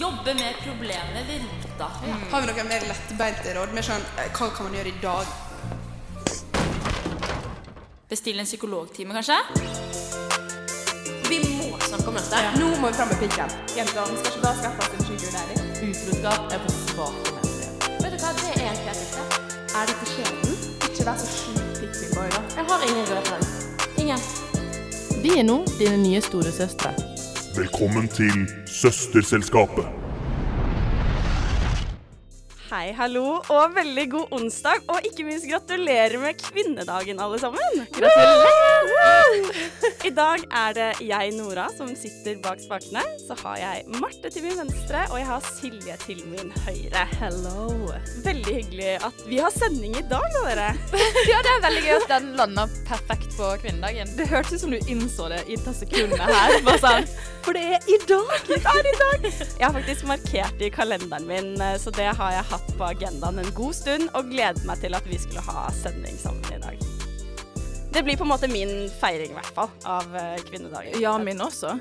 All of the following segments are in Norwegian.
Jobbe med problemet ved rota. Har vi noen mer lettbeinte råd? Mer sånn, eh, hva kan man gjøre i dag? Bestille en psykologtime, kanskje? Vi må snakke om dette. Nå må vi fram med pikken. Jenter, vi skal ikke bare skaffe oss en daddy. Utroskap er på svake mennesker. Vet du hva, det er en kreativt. Er dette skjebnen? Ikke vær så sjukt pikkboy, da. Jeg har ingen referanse. Ingen. Vi er nå dine nye storesøstre. Velkommen til Søsterselskapet. Hei, hallo, og veldig god onsdag. Og ikke minst gratulerer med kvinnedagen, alle sammen. Gratulerer! I dag er det jeg, Nora, som sitter bak spakene. Så har jeg Marte til min venstre, og jeg har Silje til min høyre. Hello. Veldig hyggelig at vi har sending i dag, da, dere. Ja, det er veldig gøy at den landa perfekt på kvinnedagen. Det hørtes ut som du innså det i et av sekundene her. Bare sånn, for det er i dag! Det er i dag. Jeg har faktisk markert det i kalenderen min, eh, så det har jeg hatt på agendaen en god stund, og gledet meg til at vi skulle ha sending sammen i dag. Det blir på en måte min feiring, i hvert fall, av eh, kvinnedagen. Ja, min også.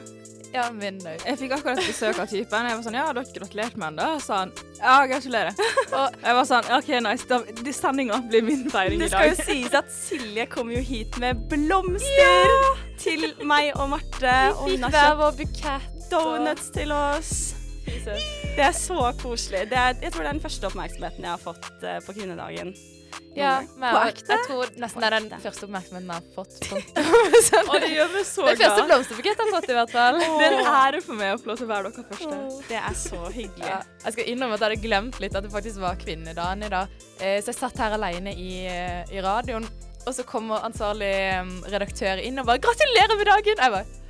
Ja, min òg. Jeg fikk akkurat besøk av typen. Jeg var sånn Ja, har dere gratulert med den, da? Og sa han. Ja, gratulerer. Og jeg var sånn OK, nice. Da, Sendinga blir min feiring i dag. Det skal jo sies at Silje kom jo hit med blomster til meg og Marte. Vi Fikk har hver vår bukett. donuts til oss. Det er så koselig. Det er, jeg tror det er den første oppmerksomheten jeg har fått uh, på kvinnedagen. Ja, men På ekte? jeg tror nesten det er den første oppmerksomheten jeg har fått. Og det gjør meg så glad. Den første blomsterbuketten jeg har fått, i hvert fall. Det er en ære for meg å få lov til å være dere første. Det er så hyggelig. Ja, jeg skal innrømme at jeg hadde glemt litt at det faktisk var kvinnedagen i dag. Eh, så jeg satt her alene i, eh, i radioen, og så kommer ansvarlig eh, redaktør inn og bare 'Gratulerer med dagen!' Jeg bare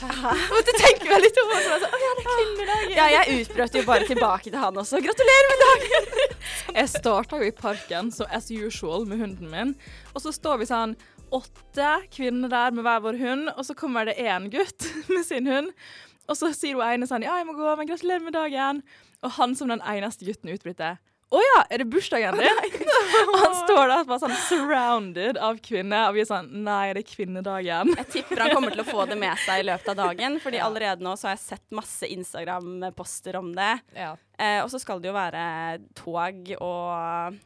Hæ? Måtte tenke meg litt om, og så jeg sånn 'Å ja, det er kvinnedagen'. Ja, jeg utbrøt jo bare tilbake til han også. Gratulerer med dagen! Jeg starta jo i parken, så as usual, med hunden min. Og så står vi sånn åtte kvinner der med hver vår hund, og så kommer det én gutt med sin hund. Og så sier hun ene sånn Ja, jeg må gå, men gratulerer med dagen. Og han som den eneste gutten utbryter Å ja, er det bursdagen din? og han står der bare sånn surrounded av kvinner, og vi er sånn Nei, det er kvinnedagen. Jeg tipper han kommer til å få det med seg i løpet av dagen, fordi allerede nå så har jeg sett masse Instagram-poster om det. Ja. Eh, og så skal det jo være tog og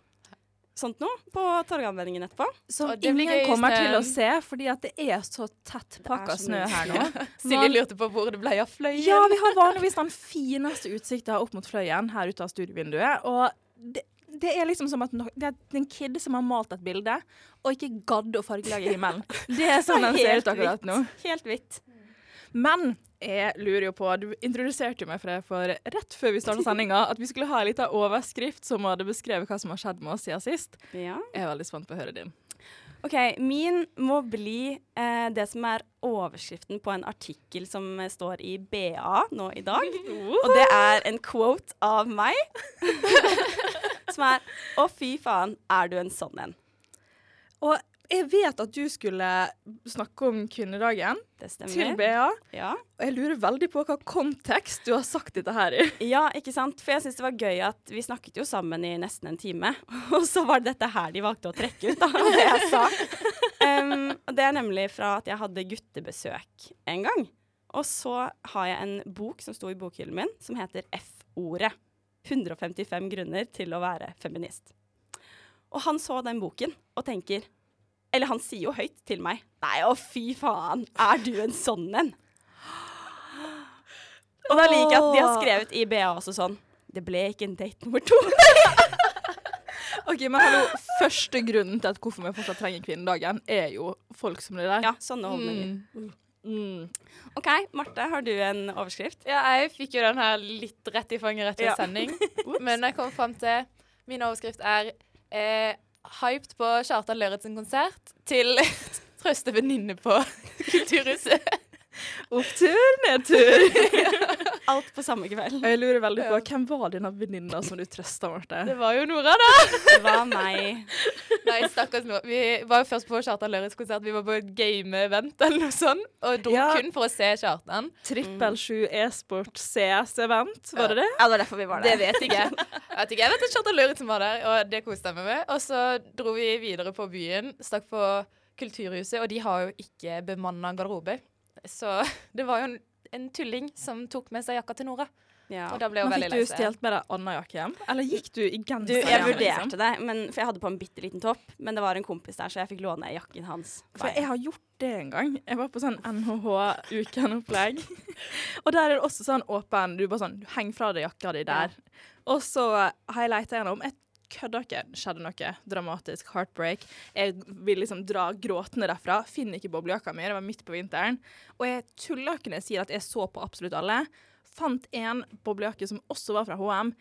sånt noe på Torgallmenningen etterpå. Som det ingen kommer til å se, fordi at det er så tett pakka snø her nå. Silje lurte på hvor det ble av fløyen. Ja, vi har vanligvis den fineste utsikta opp mot Fløyen her ute av studievinduet. Og det, det er liksom som at no, det er en kid som har malt et bilde, og ikke gadd å fargelegge himmelen. Det er sånn den ser ut akkurat nå. Helt hvitt. Men jeg lurer jo på Du introduserte jo meg for for rett før vi starta sendinga, at vi skulle ha en liten overskrift som hadde beskrevet hva som har skjedd med oss siden sist. Ja. Jeg er veldig spent på å høre din. OK, min må bli eh, det som er overskriften på en artikkel som eh, står i BA nå i dag. Og det er en quote av meg. som er Å, fy faen, er du en sånn en? Og jeg vet at du skulle snakke om kvinnedagen til. BA. Ja. Og jeg lurer veldig på hva kontekst du har sagt dette her i. ja, ikke sant? For jeg syns det var gøy at vi snakket jo sammen i nesten en time. Og så var det dette her de valgte å trekke ut, da, det jeg sa. Um, og det er nemlig fra at jeg hadde guttebesøk en gang. Og så har jeg en bok som sto i bokhyllen min, som heter F-ordet. 155 grunner til å være feminist. Og han så den boken og tenker Eller han sier jo høyt til meg Nei, å fy faen, er du en sånn en? Og da liker jeg at de har skrevet i BA også sånn Det ble ikke en date nummer to. Ok, men hallo, Første grunnen til at hvorfor vi fortsatt trenger kvinnedagen, er jo folk som det der. Ja, sånne holdninger. Mm. OK, Marte, har du en overskrift? Ja, jeg fikk jo den her litt rett i fanget rett ved Ja. sending. Men jeg kom fram til Min overskrift er eh, 'Hyped på Kjartan Løretsen konsert' til trøste venninne på Kulturhuset. Opptur, nedtur. Alt på samme kveld. Og jeg lurer veldig på, Hvem var denne venninna som du trøsta, Marte? Det var jo Nora, da. Det var meg. Nei, stakkars Nora. Vi var jo først på Kjartan Løres konsert. Vi var på et game-event eller noe sånt, og dro Ja. kun for å se Kjartan. Trippel 7 e-sport CS-event, var det det? Ja, det var derfor vi var Det der. vet ikke jeg. Vet ikke, jeg vet at Kjartan Lauritzen var der, og det koste jeg meg med. Og så dro vi videre på byen, stakk på Kulturhuset, og de har jo ikke bemanna garderobe. Så det var jo en en tulling som tok med seg jakka til Nora. Ja. Og da ble hun Men veldig fikk du seg. stjålet med deg Anna jakke hjem? Eller gikk du i genser? Du, jeg vurderte liksom? det, men, for jeg hadde på en bitte liten topp. Men det var en kompis der, så jeg fikk låne jakken hans. For jeg har gjort det en gang. Jeg var på sånn NHH-ukenopplegg. og der er det også sånn åpen Du bare sånn, du henger fra deg jakka di der. Og så har jeg leita gjennom. Jeg kødder dere, skjedde noe dramatisk. Heartbreak. Jeg vil liksom dra gråtende derfra. Finner ikke boblejakka mi. Det var midt på vinteren. Og jeg tuller ikke når jeg sier at jeg så på absolutt alle. Fant en boblejakke som også var fra HM,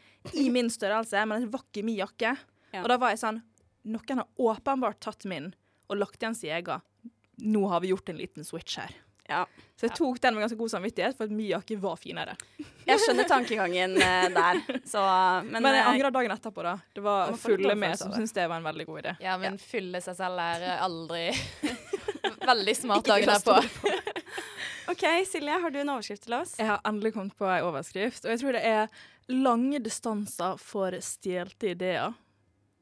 i min størrelse, men det var ikke min jakke. Ja. Og da var jeg sånn Noen har åpenbart tatt min og lagt igjen sin egen. Nå har vi gjort en liten switch her. Ja. Så jeg tok den med ganske god samvittighet, for at min jakke var finere. Jeg skjønner tankegangen eh, der, så Men, Men, jeg angrer angra dagen etterpå, da. Det var fulle med som syntes det var en veldig god idé. Ja, men fylle seg selv er aldri Veldig smart dagen derpå. OK, Silje, har du en overskrift til oss? Jeg har endelig kommet på ei overskrift, og jeg tror det er 'Lange distanser for stjelte ideer'.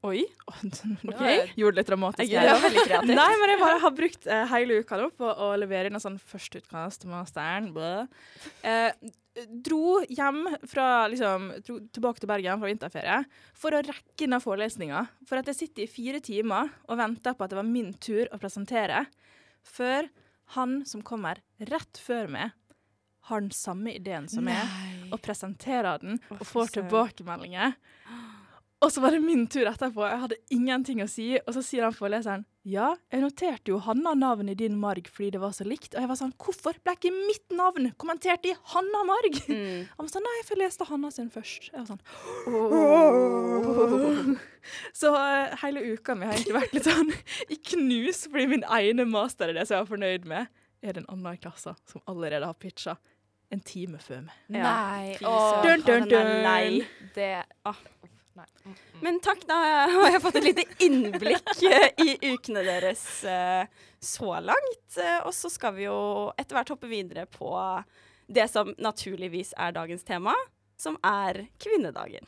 Oi. Okay. Gjorde det litt dramatisk. Det var veldig kreativt. Nei, men jeg bare har brukt eh, hele uka nå på å levere inn en sånn førsteutkast til masteren. Eh, dro hjem fra liksom, dro tilbake til Bergen fra vinterferie for å rekke denne forelesninga. For at jeg sitter i fire timer og venter på at det var min tur å presentere, før han som kommer rett før meg, har den samme ideen som meg, og presenterer den og får tilbakemeldinger. Og så var det min tur etterpå. Jeg hadde ingenting å si. Og så sier han foreleseren ja, jeg noterte jo Hanna navnet i din marg fordi det var så likt. Og jeg var sånn, hvorfor ble ikke mitt navn kommentert i Hanna-marg? Mm. Han var sånn, nei, for jeg leste Hanna sin først. Jeg var sånn, Så uh, hele uka mi har egentlig vært litt sånn i knus, fordi min ene master er det som jeg var fornøyd med, er det en annen i klassen som allerede har pitcha en time før meg. Nei. Fy Dun, dun, dun. det Ah. Nei. Mm, mm. Men takk, da har jeg fått et lite innblikk eh, i ukene deres eh, så langt. Eh, Og så skal vi jo etter hvert hoppe videre på det som naturligvis er dagens tema, som er kvinnedagen.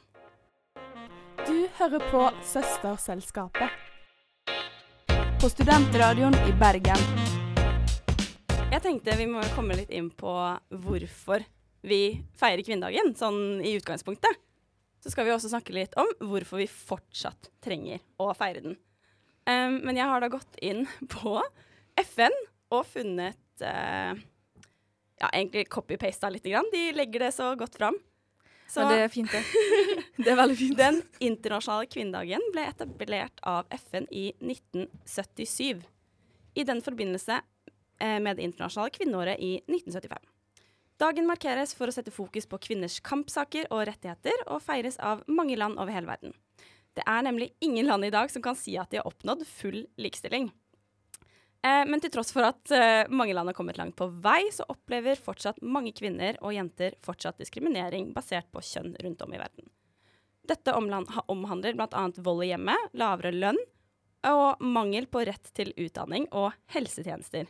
Du hører på Søsterselskapet. På studentradioen i Bergen. Jeg tenkte vi må komme litt inn på hvorfor vi feirer kvinnedagen, sånn i utgangspunktet. Så skal vi også snakke litt om hvorfor vi fortsatt trenger å feire den. Um, men jeg har da gått inn på FN og funnet uh, Ja, egentlig copy-pasta litt. Grann. De legger det så godt fram. Så Men det er fint, det. Det er veldig fint. den internasjonale kvinnedagen ble etablert av FN i 1977. I den forbindelse eh, med det internasjonale kvinneåret i 1975. Dagen markeres for å sette fokus på kvinners kampsaker og rettigheter, og feires av mange land over hele verden. Det er nemlig ingen land i dag som kan si at de har oppnådd full likestilling. Eh, men til tross for at eh, mange land har kommet langt på vei, så opplever fortsatt mange kvinner og jenter fortsatt diskriminering basert på kjønn rundt om i verden. Dette omhandler bl.a. vold i hjemmet, lavere lønn og mangel på rett til utdanning og helsetjenester.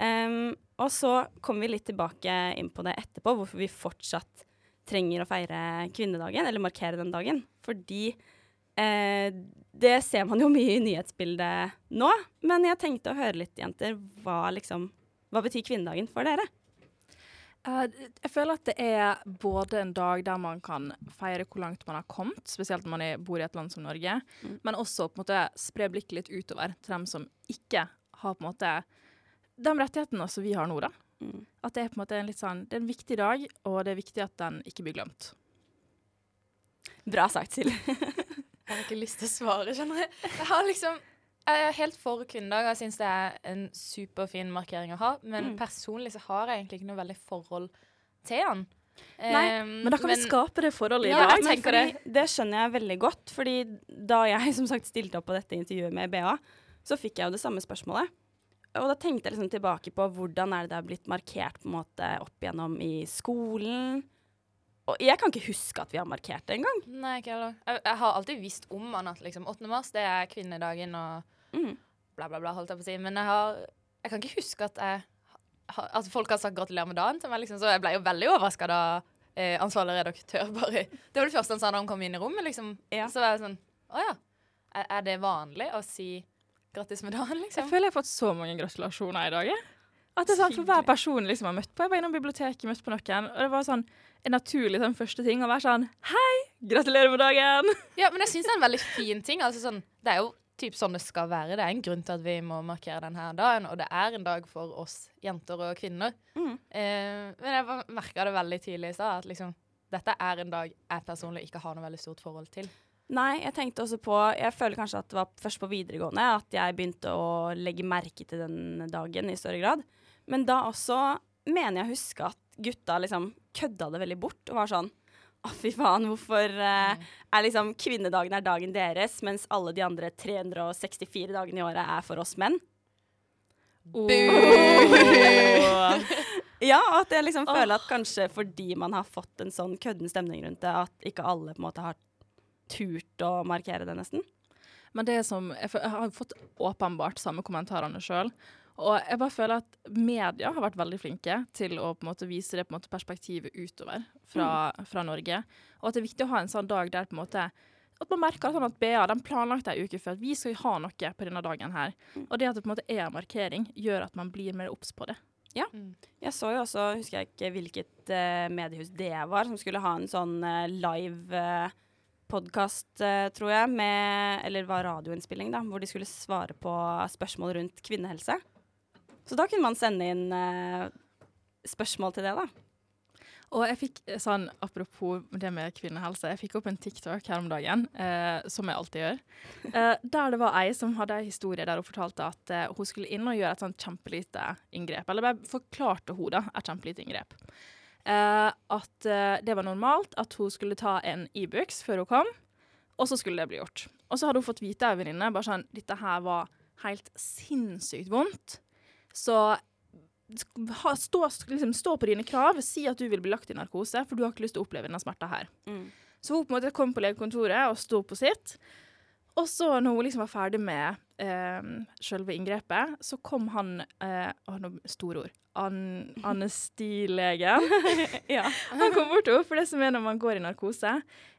Em, og så kommer vi litt tilbake inn på det etterpå, hvorfor vi fortsatt trenger å feire kvinnedagen, eller markere den dagen. Fordi eh, det ser man jo mye i nyhetsbildet nå. Men jeg tenkte å høre litt, jenter, hva liksom Hva betyr kvinnedagen for dere? Eh, jeg føler at det er både en dag der man kan feire hvor langt man har kommet, spesielt når man bor i et land som Norge, Mm. men også på en måte spre blikket litt utover til dem som ikke har på en måte de rettighetene som vi har nå, da. Mm. At det er på en måte en litt sånn, det er en viktig dag, og det er viktig at den ikke blir glemt. Bra sagt, Silje. Jeg har ikke lyst til å svare, skjønner jeg. Jeg har liksom jeg er helt for kvinnedag, og jeg syns det er en superfin markering å ha. Men Mm. personlig så har jeg egentlig ikke noe veldig forhold til den. Nei, um, Men da kan vi skape det forholdet i Ja, dag. jeg fordi det. det skjønner jeg veldig godt. Fordi da jeg som sagt stilte opp på dette intervjuet med BA, så fikk jeg jo det samme spørsmålet. Og da tenkte jeg liksom tilbake på hvordan er det det har blitt markert på en måte opp igjennom i skolen. Og jeg kan ikke huske at vi har markert det engang. Nei, ikke heller. Jeg, jeg har alltid visst om han at liksom 8. mars det er kvinnedagen og Mm. bla, bla, bla, holdt jeg på å si. Men jeg har Jeg kan ikke huske at jeg At folk har sagt gratulerer med dagen til meg, liksom. Så jeg ble jo veldig overraska da eh, ansvarlig redaktør bare Det var det første han sa da han kom inn i rommet, liksom. Ja. Så var jeg sånn Å ja. Er, er det vanlig å si grattis med dagen, liksom. Jeg føler jeg har fått så mange gratulasjoner i dag. jeg. At det er sånn, For hver person liksom har møtt på Jeg var innom biblioteket, møtt på noen, og det var sånn en naturlig sånn, første ting å være sånn Hei, gratulerer med dagen! Ja, men jeg syns det er en veldig fin ting. Altså, sånn, det er jo typ sånn det skal være. Det er en grunn til at vi må markere denne dagen, og det er en dag for oss jenter og kvinner. Mm. Eh, men jeg merka det veldig tidlig i stad, at liksom, dette er en dag jeg personlig ikke har noe veldig stort forhold til. Nei, jeg tenkte også på Jeg føler kanskje at det var først på videregående at jeg begynte å legge merke til den dagen i større grad. Men da også mener jeg å huske at gutta liksom kødda det veldig bort og var sånn å, fy faen, hvorfor eh, er liksom kvinnedagen er dagen deres, mens alle de andre 364 dagene i året er for oss menn? Ja, og at jeg liksom føler at kanskje fordi man har fått en sånn kødden stemning rundt det, at ikke alle på en måte har turt å markere det, nesten. Men det som, jeg, jeg har fått åpenbart samme kommentarene sjøl. Og jeg bare føler at media har vært veldig flinke til å på en måte vise det på en måte perspektivet utover fra, fra Norge. Og at det er viktig å ha en sånn dag der på en måte at man merker sånn at BA den planlagte ei uke før at vi skal ha noe på denne dagen her. Og det at det på en måte er en markering, gjør at man blir mer obs på det. Jeg så jo også, husker jeg ikke hvilket uh, mediehus det var, som skulle ha en sånn uh, live uh, podkast, tror jeg, med Eller var radioinnspilling, da, hvor de skulle svare på spørsmål rundt kvinnehelse. Så da kunne man sende inn eh, spørsmål til det, da. Og jeg fikk eh, sånn, apropos det med kvinnehelse, jeg fikk opp en TikTok her om dagen, eh, som jeg alltid gjør, eh, der det var ei som hadde en historie der hun fortalte at eh, hun skulle inn og gjøre et sånt kjempelite inngrep, eller bare forklarte hun da, et kjempelite inngrep. Eh, at eh, det var normalt at hun skulle ta en Ibux før hun kom, og så skulle det bli gjort. Og så hadde hun fått vite av en venninne bare sånn, dette her var helt sinnssykt vondt, så ha, stå, liksom, stå på dine krav, si at du vil bli lagt i narkose, for du har ikke lyst til å oppleve denne smerta her. Så hun på en måte kom på legekontoret og sto på sitt. Og så når hun liksom var ferdig med eh, selve inngrepet, så kom han eh, Å, nå store ord. An anestilegen. Ja. Han kom bort til henne, for det som er når man går i narkose,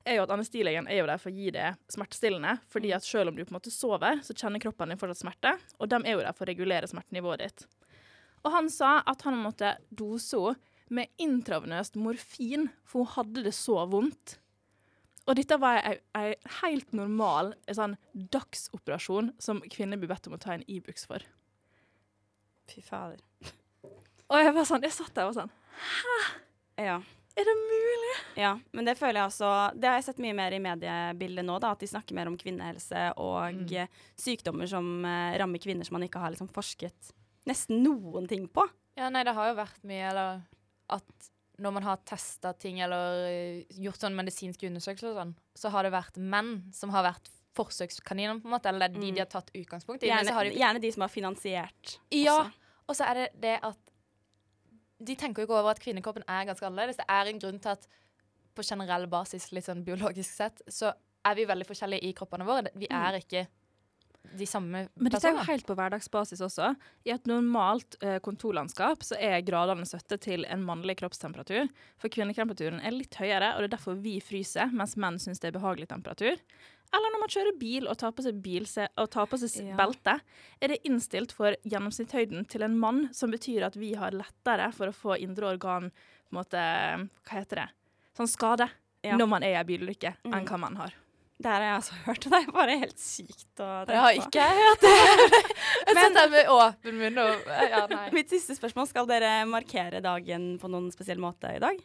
er jo at anestilegen er jo der for å gi det smertestillende. fordi at selv om du på en måte sover, så kjenner kroppen din fortsatt smerte, og de er jo der for å regulere smertenivået ditt. Og han sa at han måtte dose henne med intravenøst morfin, for hun hadde det så vondt. Og dette var ei helt normal sånn dagsoperasjon som kvinner blir bedt om å ta en Ibux for. Fy fader. Og jeg var sånn, jeg satt der og var sånn Hæ? Ja. Er det mulig? Ja, men det føler jeg også Det har jeg sett mye mer i mediebildet nå, da, at de snakker mer om kvinnehelse og mm. sykdommer som uh, rammer kvinner som man ikke har liksom forsket nesten noen ting på. Ja, nei, det har jo vært mye, eller at når man har testa ting eller eh, gjort sånn medisinske undersøkelser og sånn, så har det vært menn som har vært forsøkskaniner, på en måte, eller det er de de har tatt utgangspunkt i. Gjerne, de, gjerne de som har finansiert. ja, og så er det det at de tenker jo ikke over at kvinnekroppen er ganske annerledes. Det er en grunn til at på generell basis, litt sånn biologisk sett, så er vi veldig forskjellige i kroppene våre. Vi er ikke de samme Men dette er jo helt på hverdagsbasis også. I et normalt eh, kontorlandskap så er gradene støtte til en mannlig kroppstemperatur. For kvinnetemperaturen er litt høyere, og det er derfor vi fryser, mens menn syns det er behagelig temperatur. Eller når man kjører bil og tar på seg, bilse og tar på seg Ja. belte, er det innstilt for gjennomsnittshøyden til en mann, som betyr at vi har lettere for å få indre organ på en måte, Hva heter det? Sånn skade Ja. når man er i en bilulykke, Mm. enn hva man har. Det her har jeg også hørt, og det er bare helt sykt å Jeg har tenke ikke hørt det. Jeg sitter med åpen munn og Ja, nei. Mitt siste spørsmål, skal dere markere dagen på noen spesiell måte i dag?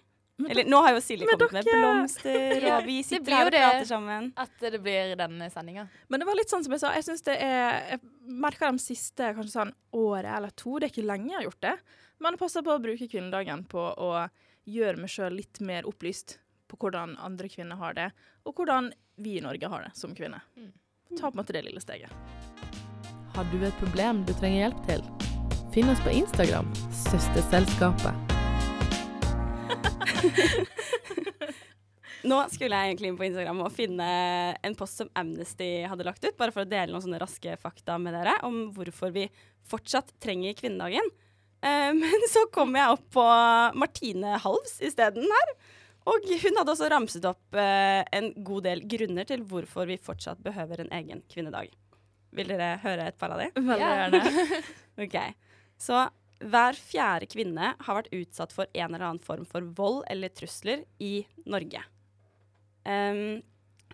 Eller nå har jo Silje kommet kommet med blomster, og vi sitter her og det. prater sammen. At det blir denne sendinga. Men det var litt sånn som jeg sa, jeg synes det er Jeg merker de siste kanskje sånn året eller to, det er ikke lenge jeg har gjort det, men jeg passer på å bruke kvinnedagen på å gjøre meg sjøl litt mer opplyst på hvordan andre kvinner har det, og hvordan vi i Norge har det som kvinner. Ta på en måte det lille steget. Har du et problem du trenger hjelp til? Finn oss på Instagram, Søsterselskapet. Nå skulle jeg egentlig inn på Instagram og finne en post som Amnesty hadde lagt ut, bare for å dele noen sånne raske fakta med dere om hvorfor vi fortsatt trenger kvinnedagen. Eh, men så kom jeg opp på Martine Halvs isteden her. Og hun hadde også ramset opp eh, en god del grunner til hvorfor vi fortsatt behøver en egen kvinnedag. Vil dere høre et par av de? Veldig gjerne. Ok, så hver fjerde kvinne har vært utsatt for en eller annen form for vold eller trusler i Norge. Um,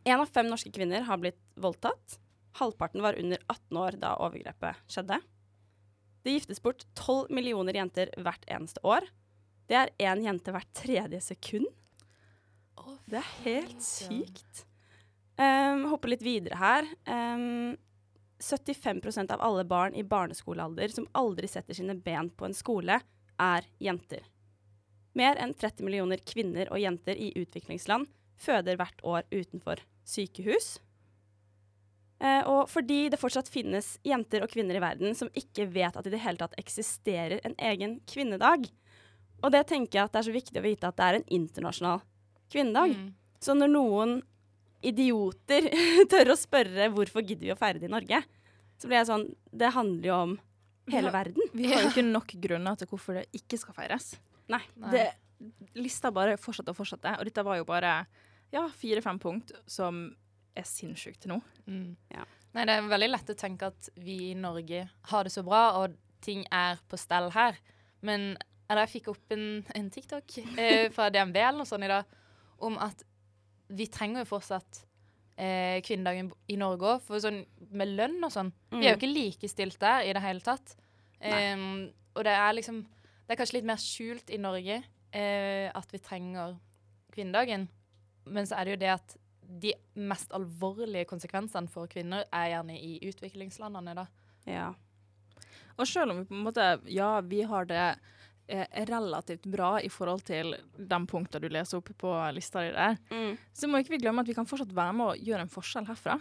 en av fem norske kvinner har blitt voldtatt. Halvparten var under 18 år da overgrepet skjedde. Det giftes bort 12 millioner jenter hvert eneste år. Det er én jente hvert tredje sekund. Det er helt sykt. Um, hopper litt videre her. Um, 75% av alle barn i barneskolealder som aldri setter sine ben på en skole, er jenter. Mer enn 30 millioner kvinner og jenter i utviklingsland føder hvert år utenfor sykehus. Uh, og fordi det fortsatt finnes jenter og kvinner i verden som ikke vet at det i det hele tatt eksisterer en egen kvinnedag. Og det tenker jeg at det er så viktig å vite at det er en internasjonal kvinnedag. Mm. Så når noen idioter tør å spørre hvorfor gidder vi å feire det i Norge, så blir jeg sånn Det handler jo om hele verden. Vi har jo ikke nok grunner til hvorfor det ikke skal feires. Nei. Nei. Det, lista bare fortsatte og fortsatte, og dette var jo bare ja, fire-fem punkt som er sinnssykt til nå. Mm. Ja. Nei, det er veldig lett å tenke at vi i Norge har det så bra, og ting er på stell her. Men eller jeg fikk opp en, en TikTok eh, fra DNB eller noe sånt i dag om at vi trenger jo fortsatt eh, kvinnedagen i Norge òg, for sånn med lønn og sånn. Vi er jo ikke likestilt der i det hele tatt. Um, og det er liksom Det er kanskje litt mer skjult i Norge eh, at vi trenger kvinnedagen. Men så er det jo det at de mest alvorlige konsekvensene for kvinner er gjerne i utviklingslandene, da. Ja. Og selv om vi på en måte, ja, vi har det relativt bra i forhold til de punktene du leser opp på lista di der, Mm. så må ikke vi glemme at vi kan fortsatt være med og gjøre en forskjell herfra.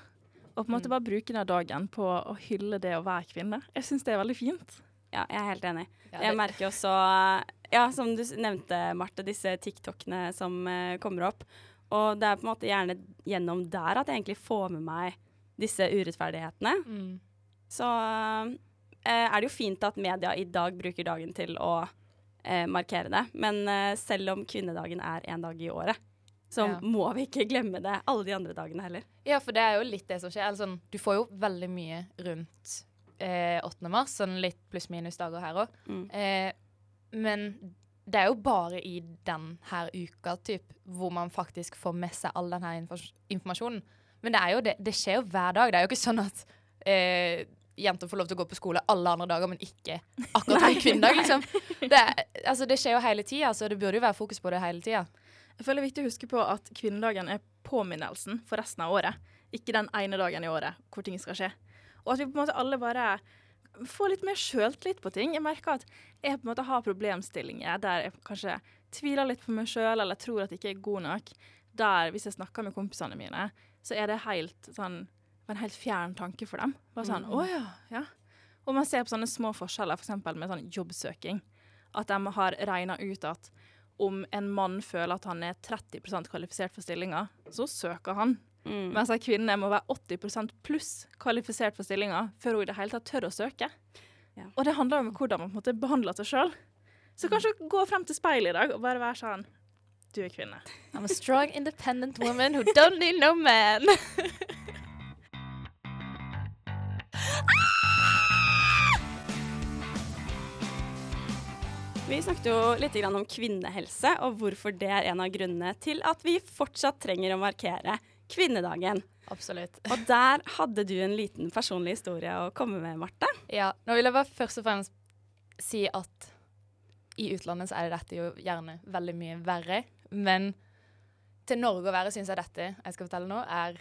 Og på en måte Mm. bare bruke den dagen på å hylle det å være kvinne. Jeg syns det er veldig fint. ja, jeg er helt enig. Ja, Jeg merker også, ja, som du nevnte, Marte, disse TikTokene som eh, kommer opp. Og det er på en måte gjerne gjennom der at jeg egentlig får med meg disse urettferdighetene. Mm. Så eh, er det jo fint at media i dag bruker dagen til å eh, markere det. Men eh, selv om kvinnedagen er én dag i året, så Ja. må vi ikke glemme det alle de andre dagene heller. Ja, for det er jo litt det som skjer. Sånn, du får jo veldig mye rundt eh, 8. mars, sånn litt pluss-minus dager her òg. Mm. Eh, men det er jo bare i denne uka typ, hvor man faktisk får med seg all denne informasjonen. Men det, er jo det, det skjer jo hver dag. Det er jo ikke sånn at eh, jenter får lov til å gå på skole alle andre dager, men ikke akkurat på kvinnedag, liksom. Det, altså, det skjer jo hele tida, så det burde jo være fokus på det hele tida. Jeg føler det er viktig å huske på at kvinnedagen er påminnelsen for resten av året. Ikke den ene dagen i året hvor ting skal skje. Og at vi på en måte alle bare får litt mer sjøltillit på ting. Jeg merker at jeg på en måte har problemstillinger der jeg kanskje tviler litt på meg sjøl eller tror at jeg ikke er god nok. Der, hvis jeg snakker med kompisene mine, så er det helt sånn en helt fjern tanke for dem. Bare sånn, å ja, ja. Og man ser på sånne små forskjeller, f.eks. For med sånn jobbsøking. At de har regna ut at om en mann føler at han er 30 kvalifisert for stillinga, så søker han. Mm. Mens en kvinne må være 80 pluss kvalifisert for stillinga før hun i det hele tatt tør å søke. Ja. Og det handler om hvordan man på en måte behandler seg sjøl. Så kanskje gå frem til speilet i dag og bare være sånn Du er kvinne. I'm a strong, independent woman who don't need no man. Vi snakket jo litt om kvinnehelse, og hvorfor det er en av grunnene til at vi fortsatt trenger å markere kvinnedagen. Absolutt. Og der hadde du en liten personlig historie å komme med, Marte. Ja, nå vil jeg bare først og fremst si at i utlandet så er dette jo gjerne veldig mye verre. Men til Norge å være syns jeg dette jeg skal fortelle nå, er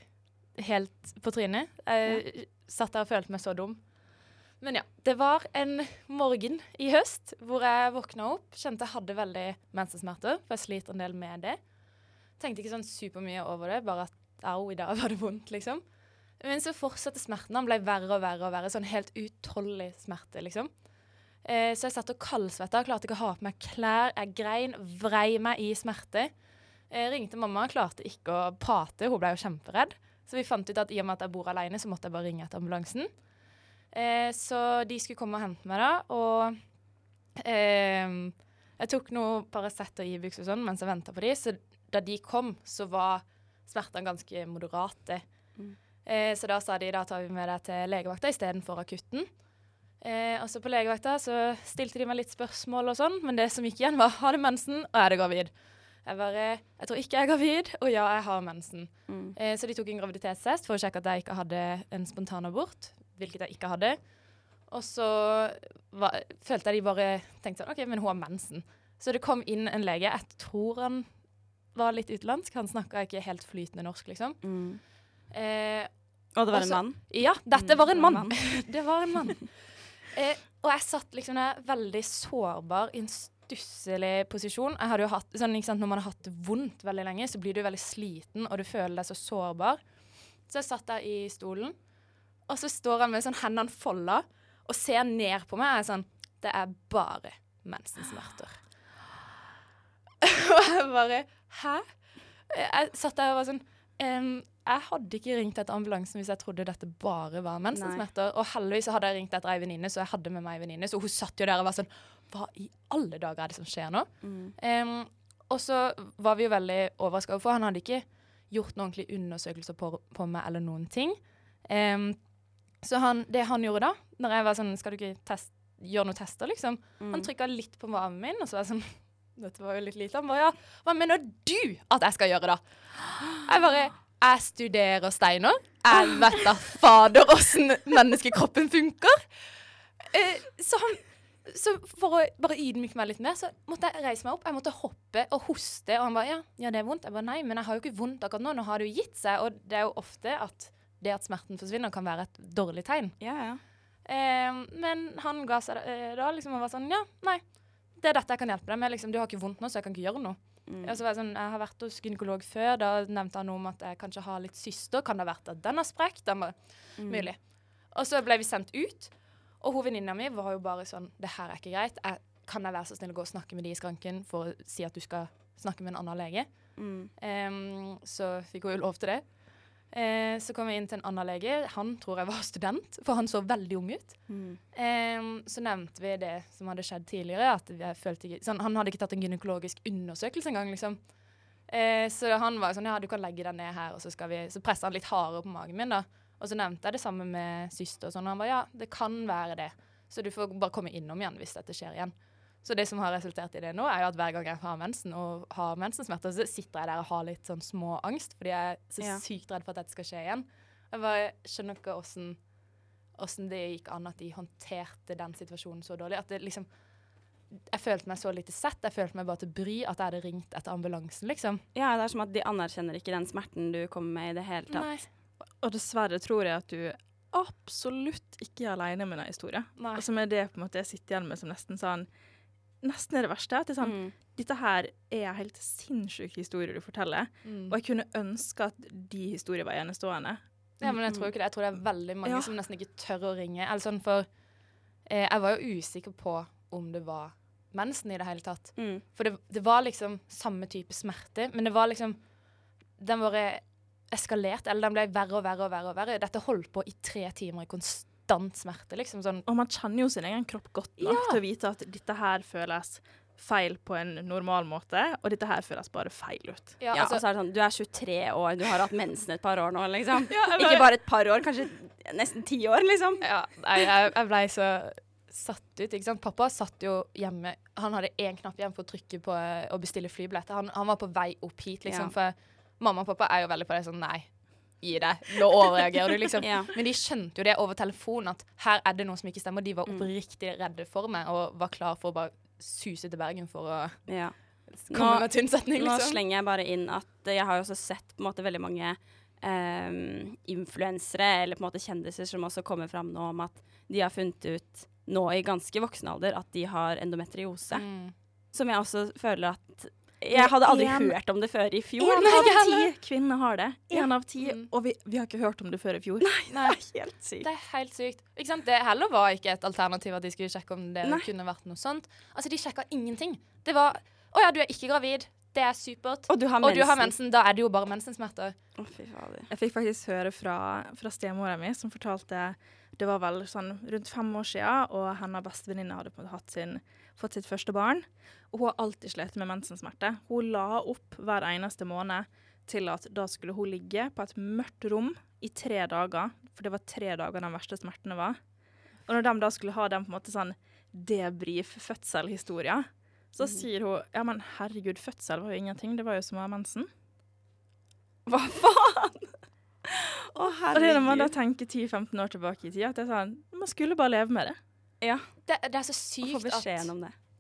helt på trynet. Jeg satt der og følte meg så dum. Men ja. Det var en morgen i høst hvor jeg våkna opp, kjente jeg hadde veldig mensensmerter, for jeg sliter en del med det. Tenkte ikke sånn supermye over det, bare at au, i dag var det vondt, liksom. Men så fortsatte smerten. Han ble verre og verre og verre. Sånn helt utholdelig smerte, liksom. Eh, så jeg satt og kaldsvetta, klarte ikke å ha på meg klær. Jeg grein, vrei meg i smerte. Jeg ringte mamma, klarte ikke å prate. Hun ble jo kjemperedd. Så vi fant ut at i og med at jeg bor alene, så måtte jeg bare ringe etter ambulansen. Eh, så de skulle komme og hente meg da, og eh, jeg tok noe Paracet og Ibux og sånn mens jeg venta på de, så da de kom, så var smertene ganske moderate. Eh, så da sa de da tar vi med deg til legevakta istedenfor akutten. Eh, og så på legevakta så stilte de meg litt spørsmål og sånn, men det som gikk igjen, var har du mensen og er du gravid. Jeg bare Jeg tror ikke jeg er gravid, og ja, jeg har mensen. Mm. Eh, så de tok en graviditetstest for å sjekke at jeg ikke hadde en spontanabort, hvilket jeg ikke hadde. Og så var, følte jeg de bare tenkte sånn OK, men hun har mensen. Så det kom inn en lege. Jeg tror han var litt utenlandsk. Han snakka ikke helt flytende norsk, liksom. Mm. Eh, Og det var Også- en mann? ja, dette var en det var en mann. det var en mann. Eh, og jeg satt liksom der veldig sårbar i en stusslig posisjon. Jeg hadde jo hatt, sånn, sant, Når man har hatt det vondt veldig lenge, så blir du veldig sliten, og du føler deg så sårbar. Så jeg satt der i stolen, og så står han med sånn hendene folda og ser ned på meg. Jeg er sånn Det er bare mensensmerter. og jeg bare Hæ? Jeg satt der og var sånn ehm, Jeg hadde ikke ringt etter ambulansen hvis jeg trodde dette bare var mensensmerter. Og heldigvis hadde jeg ringt etter ei venninne, så jeg hadde med meg ei venninne. Så hun satt jo der og var sånn Hva i alle dager er det som skjer nå? Mm. Um, og så var vi jo veldig overraska for han hadde ikke gjort noen ordentlige undersøkelser på, på meg eller noen ting. Em, så han, det han gjorde da, når jeg var sånn Skal du ikke test, gjøre noen tester, liksom? Mm. Han trykka litt på maven min, og så var jeg sånn Dette var jo litt lite. Han bare ja, hva mener du at jeg skal gjøre, da? Jeg bare Jeg studerer steiner. Jeg vet da fader åssen menneskekroppen funker. Eh, så han så for å bare ydmyke meg litt mer, så måtte jeg reise meg opp. Jeg måtte hoppe og hoste. Og han bare ja, ja, det er vondt. Jeg bare nei, men jeg har jo ikke vondt akkurat nå. Nå har det jo gitt seg. Og det er jo ofte at det at smerten forsvinner, kan være et dårlig tegn. Ja, ja. Eh, men han ga seg da, eh, da liksom og var sånn Ja, nei, det er dette jeg kan hjelpe deg med. Liksom, du har ikke vondt nå, så jeg kan ikke gjøre noe. Mm. Og så var jeg sånn, jeg har vært hos gynekolog før. Da nevnte han noe om at jeg kanskje har litt syster. Kan det ha vært at den har sprukket? Den var Mm. Mulig. Og så ble vi sendt ut. Og hun venninna mi var jo bare sånn Det her er ikke greit. Jeg, kan jeg være så snill å gå og snakke med de i skranken for å si at du skal snakke med en annen lege? Mm. Um, så fikk hun jo lov til det. Eh, så kom jeg inn til en annen lege. Han tror jeg var student, for han så veldig ung ut. Mm. Eh, så nevnte vi det som hadde skjedd tidligere. At jeg følte ikke, sånn, han hadde ikke tatt en gynekologisk undersøkelse engang. Liksom. Eh, så han var sånn Ja, du kan legge deg ned her, og så, skal vi, så pressa han litt hardere på magen min. da. Og så nevnte jeg det samme med syster og sånn, og han bare ja, det kan være det. Så du får bare komme innom igjen hvis dette skjer igjen. Så det som har resultert i det nå, er jo at hver gang jeg har mensen og har mensensmerter, så sitter jeg der og har litt sånn små angst, fordi jeg er så Ja. sykt redd for at dette skal skje igjen. Jeg bare skjønner ikke åssen åssen det gikk an at de håndterte den situasjonen så dårlig. At det liksom Jeg følte meg så lite sett. Jeg følte meg bare til bry at jeg hadde ringt etter ambulansen, liksom. ja, det er som at de anerkjenner ikke den smerten du kommer med i det hele tatt. Nei. Og dessverre tror jeg at du absolutt ikke er alene med den historien. Nei. Og som er det på en måte jeg sitter igjen med som nesten sånn Nesten er det verste. At det er sånn, Mm. Dette her er helt sinnssyk historie du forteller. Mm. Og jeg kunne ønske at de historiene var enestående. Ja, men jeg tror ikke det. Jeg tror det er veldig mange Ja. som nesten ikke tør å ringe. Sånn, for eh, jeg var jo usikker på om det var mensen i det hele tatt. Mm. For det, det var liksom samme type smerte, men det var liksom Den bare eskalerte, eller den ble verre og verre og verre. og verre. Dette holdt på i tre timer i konstant smerte, liksom. Sånn Og man kjenner jo sin egen kropp godt nok Ja. til å vite at dette her føles feil på en normal måte, og dette her føles bare feil ut. Ja, Ja, altså, så er det sånn, du er 23 år, du har hatt mensen et par år nå, liksom. jeg Ikke bare et par år, kanskje nesten ti år, liksom. Ja, nei, jeg, jeg blei så satt ut. ikke sant? Pappa satt jo hjemme. Han hadde én knapp igjen for å trykke på å bestille flybilletter. Han, han var på vei opp hit, liksom. Ja. For mamma og pappa er jo veldig på det sånn Nei, gi deg. Nå overreagerer du, liksom. Ja. Men de skjønte jo det over telefonen, at her er det noe som ikke stemmer. De var Mm. oppriktig redde for meg og var klar for å bare suse til Bergen for å Ja. komme Nå- med tynn setning, Nå liksom. slenger jeg bare inn at eh, jeg har jo også sett på en måte veldig mange um, influensere eller på en måte kjendiser som også kommer fram nå om at de har funnet ut nå i ganske voksen alder at de har endometriose. Mm. Som jeg også føler at Jeg hadde aldri En- hørt om det før i fjor. Én av ti kvinner har det. Ja. Av ti. Mm. Og vi, vi har ikke hørt om det før i fjor. Nei. det er Helt sykt. Det er helt sykt. Ikke sant? Det heller var ikke et alternativ at de skulle sjekke om det Nei. kunne vært noe sånt. Altså, de sjekka ingenting. Det var Å ja, du er ikke gravid. Det er supert. Og du har mensen. du har mensen. Da er det jo bare mensensmerter. Å, fy fader. Jeg fikk faktisk høre fra, fra stemora mi, som fortalte Det var vel sånn rundt fem år siden, og hennes bestevenninne hadde på en måte hatt sin, fått sitt første barn. Og hun har alltid slitt med mensensmerter. Hun la opp hver eneste måned til at da skulle hun ligge på et mørkt rom i tre dager. For det var tre dager de verste smertene var. Og når de da skulle ha den på en måte sånn debrief-fødsel-historia, så sier hun ja, men herregud, fødsel var jo ingenting, det var jo som å ha mensen. Hva faen? Å, Og det er når man da tenker 10-15 år tilbake i tid, at det er sånn, man skulle bare leve med det. Ja, Det, det er så sykt at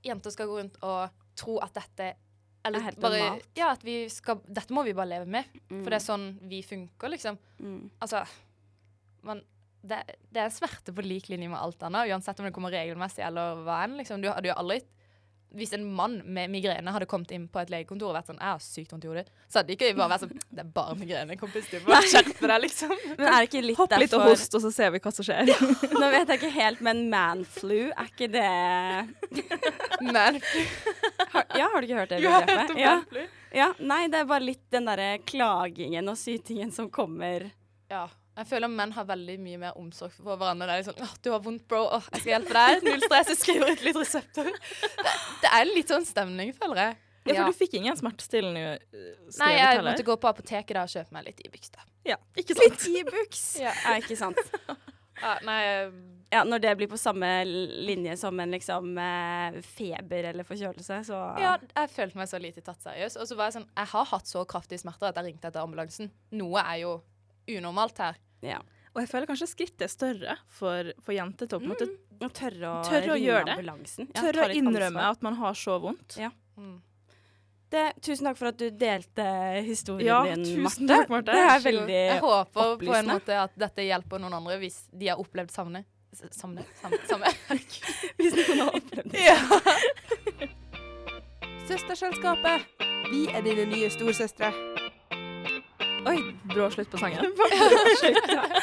jenter skal gå rundt og tro at dette eller Er helt bare, normalt. Ja, at vi skal Dette må vi bare leve med, Mm. for det er sånn vi funker, liksom. Mm. Altså man, det, det er smerte på lik linje med alt annet, uansett om det kommer regelmessig eller hva enn. Liksom. Du du, har aldri Hvis en mann med migrene hadde kommet inn på et legekontor og vært sånn 'Jeg har sykt vondt i hodet', så hadde de ikke bare vært sånn 'Det er bare migrene, kompis. Du må skjerpe deg', liksom. Men er det ikke litt Hopp litt og host, og så ser vi hva som skjer. Nå vet jeg ikke helt, men manflu, er ikke det Manflu. Ja, har du ikke hørt det Jo, jeg har hørt om Ja. manflu. ja. Nei, det er bare litt den derre klagingen og sytingen som kommer Ja. Jeg føler menn har veldig mye mer omsorg for hverandre. Det er liksom, åh, 'Du har vondt, bro. Åh, jeg skal hjelpe deg.' Null stress. Jeg skriver ut litt resepter. Det, det er litt sånn stemning, føler jeg. Ja, for Ja. du fikk ingen smertestillende skrevet skrevet Nei, jeg heller? måtte gå på apoteket da og kjøpe meg litt Ibux. da. Ja, ikke sant? Ibux. Ja. Ja, ikke sant. Ja, nei, Ja, når det blir på samme linje som en liksom eh, feber eller forkjølelse, så ja, jeg følte meg så lite tatt seriøst. Og så var jeg sånn Jeg har hatt så kraftige smerter at jeg ringte etter ambulansen. Noe er jo unormalt her. Ja. Og jeg føler kanskje skrittet er større for, for jenter til å på en måte Og tørre å, Tørre å gjøre det. Ja, tørre å innrømme ansvar. at man har så vondt. Ja. Mm. Det, tusen takk for at du delte historien Ja, din, tusen Marte. takk, Marte. Det er veldig Jeg håper på en måte at dette hjelper noen andre hvis de har opplevd savnet. S- Samme? samme. Hvis noen har opplevd det. ja. Søsterselskapet. Vi er dine nye storsøstre. Oi, brå slutt på sangen.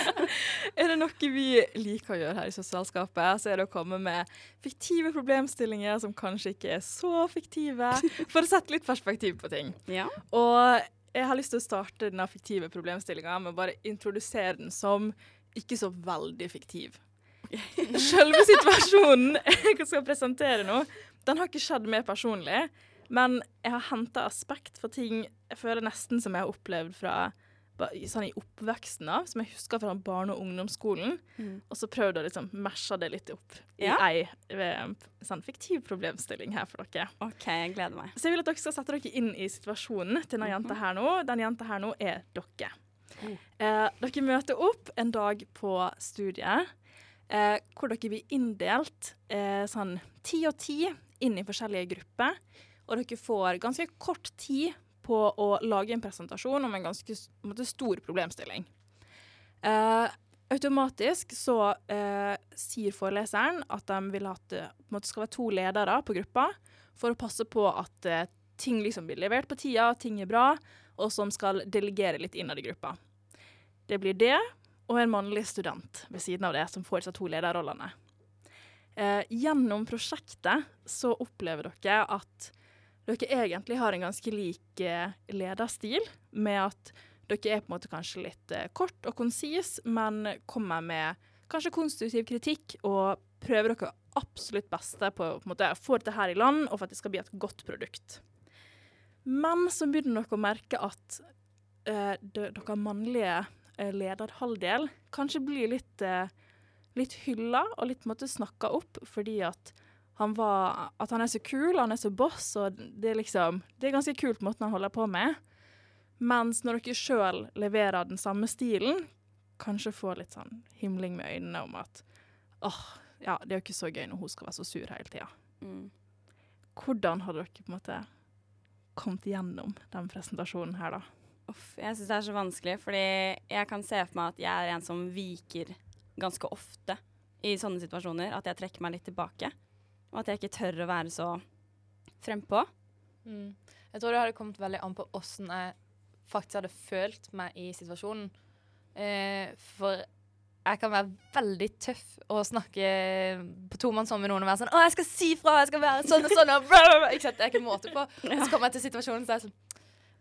er det noe vi liker å gjøre her i Sosialskapet, så er det å komme med fiktive problemstillinger som kanskje ikke er så fiktive, for å sette litt perspektiv på ting. Ja. Og jeg har lyst til å starte denne fiktive problemstillinga med å bare introdusere den som ikke så veldig fiktiv. Selve situasjonen jeg skal presentere nå, den har ikke skjedd mer personlig. Men jeg har henta aspekt for ting jeg føler nesten som jeg har opplevd fra i- sånn i oppveksten av, som jeg husker fra barne- og ungdomsskolen. Mm. Og så prøvd å liksom mesje det litt opp i Ja. ei eh, sånn fiktiv problemstilling her for dere. OK, jeg gleder meg. Så jeg vil at dere skal sette dere inn i situasjonen til denne jenta her nå. Den jenta her nå er dere. Eh, dere møter opp en dag på studiet eh, hvor dere blir inndelt eh, sånn ti og ti inn i forskjellige grupper. Og dere får ganske kort tid på å lage en presentasjon om en ganske en måte, stor problemstilling. Uh, automatisk så uh, sier foreleseren at de vil at det måte skal være to ledere på gruppa for å passe på at uh, ting liksom blir levert på tida, ting er bra, og som skal delegere litt innad i gruppa. Det blir det og en mannlig student ved siden av det som får disse to lederrollene. Eh, gjennom prosjektet så opplever dere at dere egentlig har en ganske lik eh, lederstil, med at dere er på en måte kanskje litt eh, kort og konsis, men kommer med kanskje konstruktiv kritikk og prøver dere absolutt beste på, på en måte, å få dette her i land, og for at det skal bli et godt produkt. Men så begynner dere å merke at eh, de- dere mannlige eh, lederhalvdel kanskje blir litt, eh, litt hylla og litt snakka opp fordi at han, var, at han er så kul, han er så boss, og det er liksom Det er ganske kult måten han holder på med. Mens når dere sjøl leverer den samme stilen, kanskje får litt sånn himling med øynene om at åh, ja, det er jo ikke så gøy når hun skal være så sur hele tida. Mm. Hvordan har dere på en måte kommet gjennom den presentasjonen her, da? Uff, jeg syns det er så vanskelig, fordi jeg kan se for meg at jeg er en som viker ganske ofte i sånne situasjoner. At jeg trekker meg litt tilbake. Og at jeg ikke tør å være så frempå. Mm. Jeg tror det hadde kommet veldig an på åssen jeg faktisk hadde følt meg i situasjonen. Eh, for jeg kan være veldig tøff og snakke på tomannshånd med noen og være sånn 'Å, jeg skal si fra! Jeg skal være sånn og sånn!' Og bla, bla, bla. Ikke sant? Det er ikke måte på. Og så kommer jeg til situasjonen, så er jeg sånn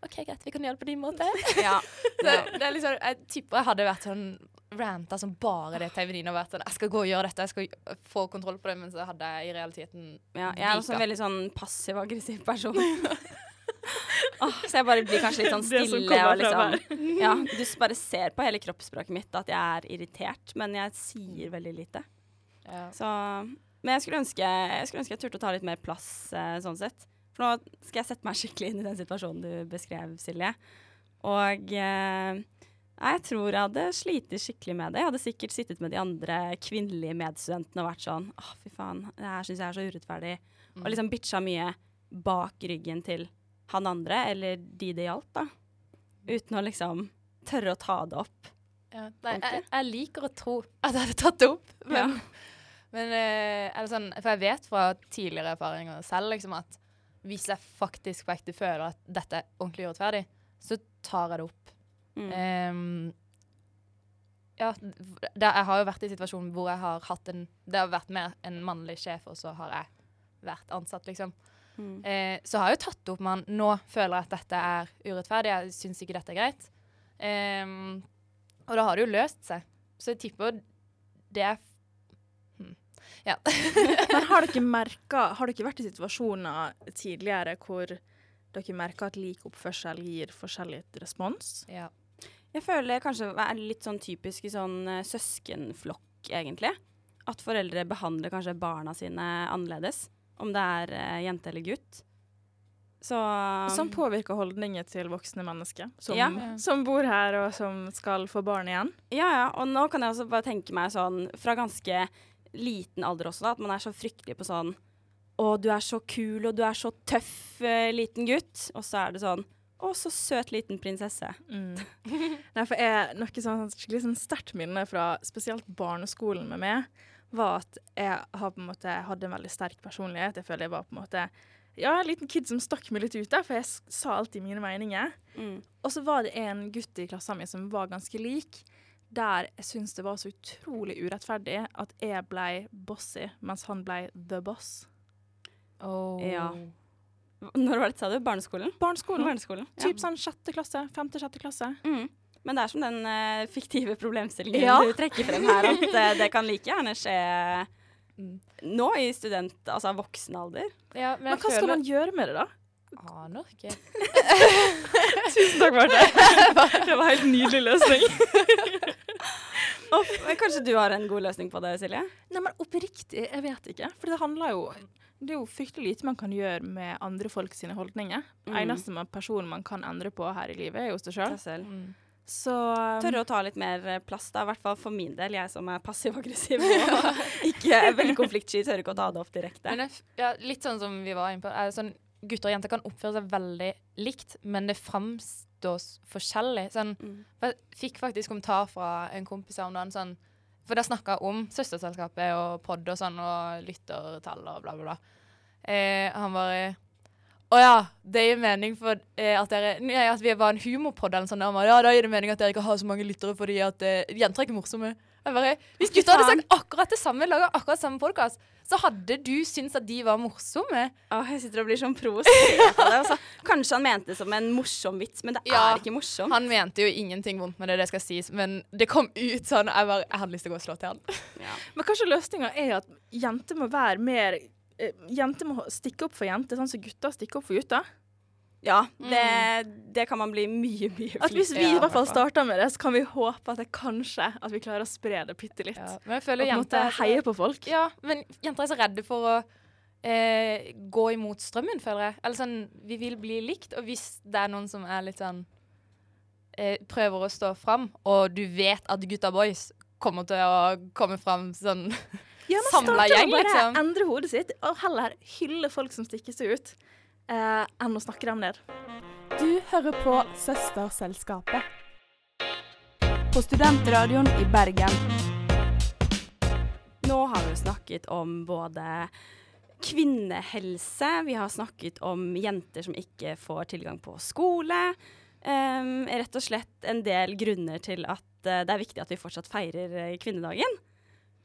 OK, greit, vi kan gjøre det på din måte. Ja. Så det er liksom, jeg tipper jeg hadde vært sånn ranta som bare det til en venninne og vært sånn 'Jeg skal gå og gjøre dette, jeg skal få kontroll på det', men så hadde jeg i realiteten ja. Jeg er også en veldig sånn passiv-aggressiv person. oh, så jeg bare blir kanskje litt sånn stille og liksom Ja, du bare ser på hele kroppsspråket mitt at jeg er irritert, men jeg sier veldig lite. Ja. Så, men jeg skulle ønske jeg, skulle ønske jeg turte å ta litt mer plass eh, sånn sett. For nå skal jeg sette meg skikkelig inn i den situasjonen du beskrev, Silje. Og eh, jeg tror jeg hadde slitt skikkelig med det. Jeg hadde sikkert sittet med de andre kvinnelige medstudentene og vært sånn Å, fy faen, det her syns jeg er så urettferdig. Og liksom bitcha mye bak ryggen til han andre, eller de det gjaldt, da. Uten å liksom tørre å ta det opp. Ja. Nei, jeg, jeg liker å tro at jeg hadde tatt det opp, men, men eh, er det sånn, For jeg vet fra tidligere erfaringer selv liksom at hvis jeg faktisk på ekte føler at dette er ordentlig urettferdig, så tar jeg det opp. Mm. Um, ja, det, jeg har jo vært i situasjonen hvor jeg har hatt en Det har vært med en mannlig sjef, og så har jeg vært ansatt, liksom. Mm. Uh, så har jeg jo tatt opp med han. Nå føler jeg at dette er urettferdig. Jeg syns ikke dette er greit. Um, og da har det jo løst seg. Så jeg tipper det er hm. Ja. Men har dere merka Har dere vært i situasjoner tidligere hvor dere merker at lik oppførsel gir forskjellig respons? ja. Jeg føler kanskje det er litt sånn typisk i sånn eh, søskenflokk, egentlig. At foreldre behandler kanskje barna sine annerledes. Om det er uh, jente eller gutt. Så Som påvirker holdninger til voksne mennesker som, Ja. som bor her og som skal få barn igjen. Ja, ja. Og nå kan jeg også bare tenke meg sånn fra ganske liten alder også, da, at man er så fryktelig på sånn Å, du er så kul, og du er så tøff uh, liten gutt. Og så er det sånn Å, så søt liten prinsesse. Mm. Nei, for jeg, noe sånn, skikkelig sånn sterkt minne fra spesielt barneskolen med meg, var at jeg har på en måte hadde en veldig sterk personlighet. Jeg føler jeg var på en måte ja, en liten kid som stakk meg litt ut der, for jeg sa alltid mine meninger. Mm. Og så var det en gutt i klassen min som var ganske lik, der jeg syntes det var så utrolig urettferdig at jeg ble bossy, mens han ble the boss. Oh. Ja. Når var det, sa du? Barneskolen? Barneskolen. Barneskolen. Ja. Typ sånn sjette klasse, femte-sjette klasse. Mm. Men det er som den uh, fiktive problemstillingen Ja. du trekker frem her, at uh, det kan like gjerne skje Mm. nå i student, altså voksen alder. Ja, men Men hva skal man gjøre med det, da? Aner ikke. Tusen takk, Marte. Det var en helt nydelig løsning. Men kanskje du har en god løsning på det, Silje? Nei, men oppriktig, jeg vet ikke. For det handler jo Det er jo fryktelig lite man kan gjøre med andre folk sine holdninger. Mm. Eneste man, personen man kan endre på her i livet, er jo seg sjøl. Mm. Så Tørre å ta litt mer eh, plass, da. I hvert fall for min del. Jeg som er passiv-aggressiv og ikke er veldig konfliktsky, tør ikke å ta det opp direkte. Men jeg, ja, litt sånn som vi var inne på. Er sånn, gutter og jenter kan oppføre seg veldig likt, men det framstår forskjellig. Sånn, Mm. jeg fikk faktisk kommentar fra en kompis her om dagen. Sånn, for der snakka om Søsterselskapet og pod og sånn, og lyttertall og bla, bla, bla. Eh, han bare Å ja, det gir mening for eh, at dere Nei, at vi var en humorpod eller. Han bare, ja, da gir det mening at dere ikke har så mange lyttere fordi at eh, jenter er ikke morsomme. Jeg bare, Hvis gutta hadde sagt akkurat det samme, laga akkurat samme podkast, så hadde du syntes at de var morsomme. Åh, jeg sitter og blir sånn provosert av det. Altså, kanskje han mente det som en morsom vits, men det Ja. er ikke morsomt. Han mente jo ingenting vondt med det, det skal sies, men det kom ut sånn. Jeg, bare, jeg hadde lyst til å gå og slå til han. Men kanskje løsninga er at jenter må være mer eh, Jenter må stikke opp for jenter, sånn som gutter stikker opp for gutter. Ja, det, det kan man bli mye, mye At hvis vi i hvert fall starter med det, så kan vi håpe at det kanskje at vi klarer å spre det bitte litt. Ja, men jeg føler en jenter er heie på folk. Ja, men jenter er så redde for å eh, gå imot strømmen, føler jeg. Eller sånn, vi vil bli likt, og hvis det er noen som er litt sånn eh, Prøver å stå fram, og du vet at gutta boys kommer til å komme fram sånn Ja, Samla gjeng, med bare liksom. endre hodet sitt, og heller hylle folk som stikker seg ut, eh, enn å snakke dem ned. Du hører på Søsterselskapet. På studentradioen i Bergen. Nå har vi snakket om både kvinnehelse, vi har snakket om jenter som ikke får tilgang på skole. Um, rett og slett en del grunner til at uh, det er viktig at vi fortsatt feirer eh, kvinnedagen.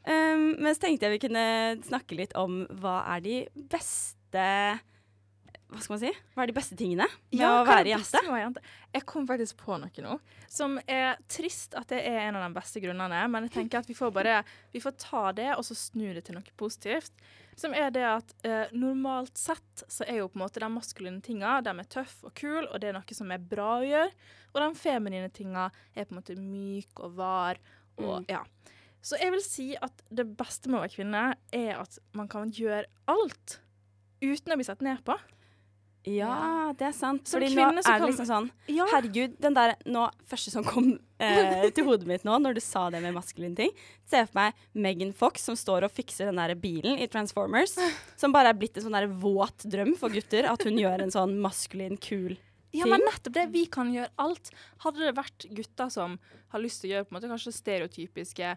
Um, men så tenkte jeg vi kunne snakke litt om hva er de beste Hva skal man si? Hva er de beste tingene med å hva er være jente? å jente? Jeg kom faktisk på noe nå som er trist at det er en av de beste grunnene, men jeg tenker at vi får bare vi får ta det og så snu det til noe positivt. Som er det at eh, normalt sett så er jo på en måte de maskuline tinga de er tøff og kul, og det er noe som er bra å gjøre. Og de feminine tinga er på en måte myk og var og Mm. ja. Så jeg vil si at det beste med å være kvinne er at man kan gjøre alt uten å bli sett ned på. Ja, det er sant. Som Fordi nå kvinne er det liksom sånn Ja. Herregud, den der nå, første som kom eh, til hodet mitt nå, når du sa det med maskuline ting Se for meg Megan Fox som står og fikser den der bilen i Transformers. Som bare er blitt en sånn der våt drøm for gutter. At hun gjør en sånn maskulin, kul Ja, men nettopp det. Vi kan gjøre alt. Hadde det vært gutter som har lyst til å gjøre på en måte kanskje stereotypiske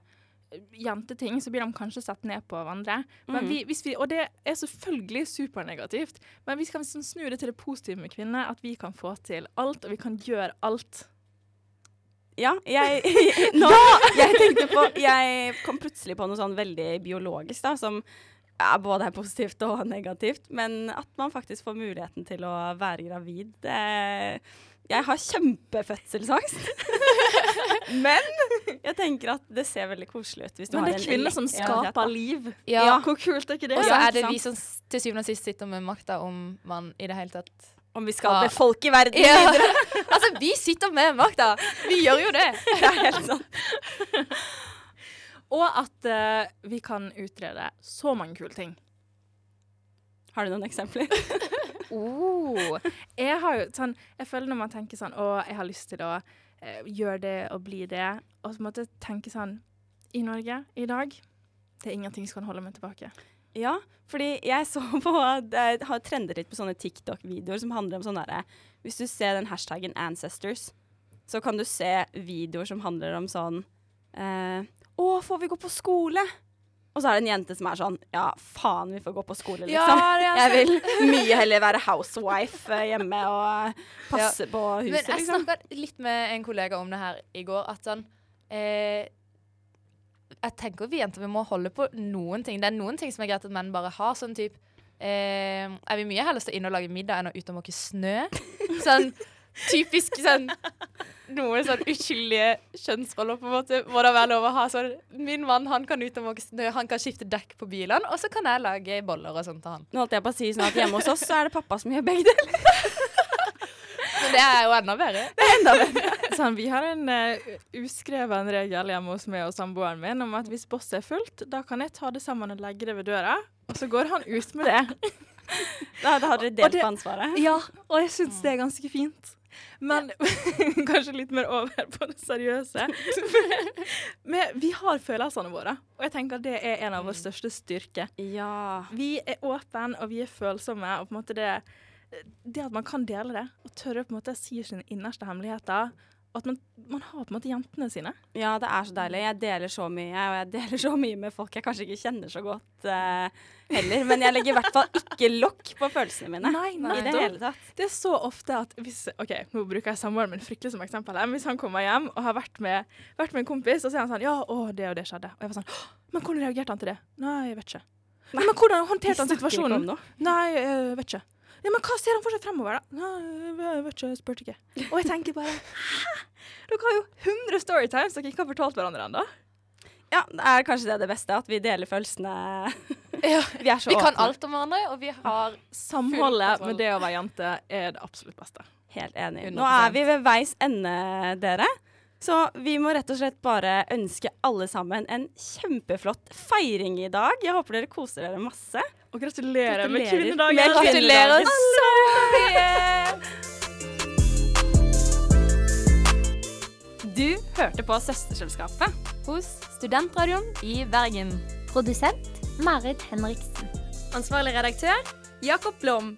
jenteting, så blir de kanskje sett ned på hverandre. Men Mhm. vi, vi, og det er selvfølgelig supernegativt, men vi skal liksom snu det til det positive med kvinner. At vi kan få til alt, og vi kan gjøre alt. Ja, jeg, nå, jeg tenkte på Jeg kom plutselig på noe sånn veldig biologisk, da, som ja, både er positivt og negativt. Men at man faktisk får muligheten til å være gravid. Det, jeg har kjempefødselsangst. men jeg tenker at det ser veldig koselig ut. Hvis du Men det er kvinner som skaper liv. Ja. Hvor kult er ikke det? Og så er det vi som til syvende og sist sitter med makta om man i det hele tatt Om vi skal Ja. befolke verden Ja. videre. Altså, vi sitter med makta! Vi gjør jo det. Det er helt sant. Og at uh, vi kan utrede så mange kule ting. Har du noen eksempler? Oh. Jeg har jo sånn Jeg føler når man tenker sånn Å, jeg har lyst til å eh, gjøre det og bli det, og så måtte jeg tenke sånn I Norge i dag det er ingenting som kan holde meg tilbake. Ja, fordi jeg så på Jeg har trendet litt på sånne TikTok-videoer som handler om sånn derre Hvis du ser den hashtaggen 'ancestors', så kan du se videoer som handler om sånn eh, 'Å, får vi gå på skole?' Og så er det en jente som er sånn 'Ja, faen, vi får gå på skole', liksom. Ja, jeg vil mye heller være housewife eh, hjemme og passe på huset, Men jeg liksom. snakka litt med en kollega om det her i går, at sånn eh, Jeg tenker vi jenter vi må holde på noen ting. Det er noen ting som er greit at menn bare har. Sånn type eh, Jeg vil mye heller stå inne og lage middag enn å ut og måke snø. Sånn typisk sånn Noen sånn uskyldige kjønnsroller, på en måte. Må det være lov å ha sånn Min mann han kan ut og måke han kan skifte dekk på bilene, og så kan jeg lage boller og sånt til han. Nå holdt jeg på å si sånn at hjemme hos oss så er det pappa som gjør begge deler. Men det er jo enda bedre. Det er enda Sånn, vi har en uh, uskreven regel hjemme hos meg og samboeren min om at hvis bosset er fullt, da kan jeg ta det sammen og legge det ved døra, og så går han ut med det. Da, da har dere delt på ansvaret. Ja, og jeg syns det er ganske fint. Men kanskje litt mer over på det seriøse. Men vi har følelsene våre, og jeg tenker det er en av våre største styrker. Ja. Vi er åpne, og vi er følsomme, og på en måte det, det at man kan dele det, og tørre på en måte å si sine innerste hemmeligheter, at man, man har på en måte jentene sine. Ja, det er så deilig. Jeg deler så mye, og jeg deler så mye med folk jeg kanskje ikke kjenner så godt uh, heller. Men jeg legger i hvert fall ikke lokk på følelsene mine. Nei, nei, I det hele tatt. Det er så ofte at hvis OK, nå bruker jeg samboeren min fryktelig som eksempel. men Hvis han kommer hjem og har vært med, vært med en kompis, og så er han sånn Ja, å, det og det skjedde. Og jeg var sånn Men hvordan reagerte han til det? Nei, jeg vet ikke. Nei, men hvordan håndterte han situasjonen? Nei, jeg vet ikke. Ja, men hva ser han for seg fremover, da? Nei, jeg vet ikke, jeg spurte ikke. Og jeg tenker bare Hæ? Dere har jo 100 storytimes dere ikke har fortalt hverandre ennå. Ja, det er kanskje det det beste, at vi deler følelsene. Vi er så Vi kan alt om hverandre, og vi har Samholdet med det å være jente er det absolutt beste. Helt enig. 100%. Nå er vi ved veis ende, dere. Så vi må rett og slett bare ønske alle sammen en kjempeflott feiring i dag. Jeg håper dere koser dere masse. Og gratulerer, med Gratulerer kvinnedagen! med Gratulerer kvinnedagen. så mye! Du hørte på Søsterselskapet. hos Studentradioen i Bergen. Produsent Marit Henriksen. Ansvarlig redaktør Jakob Blom.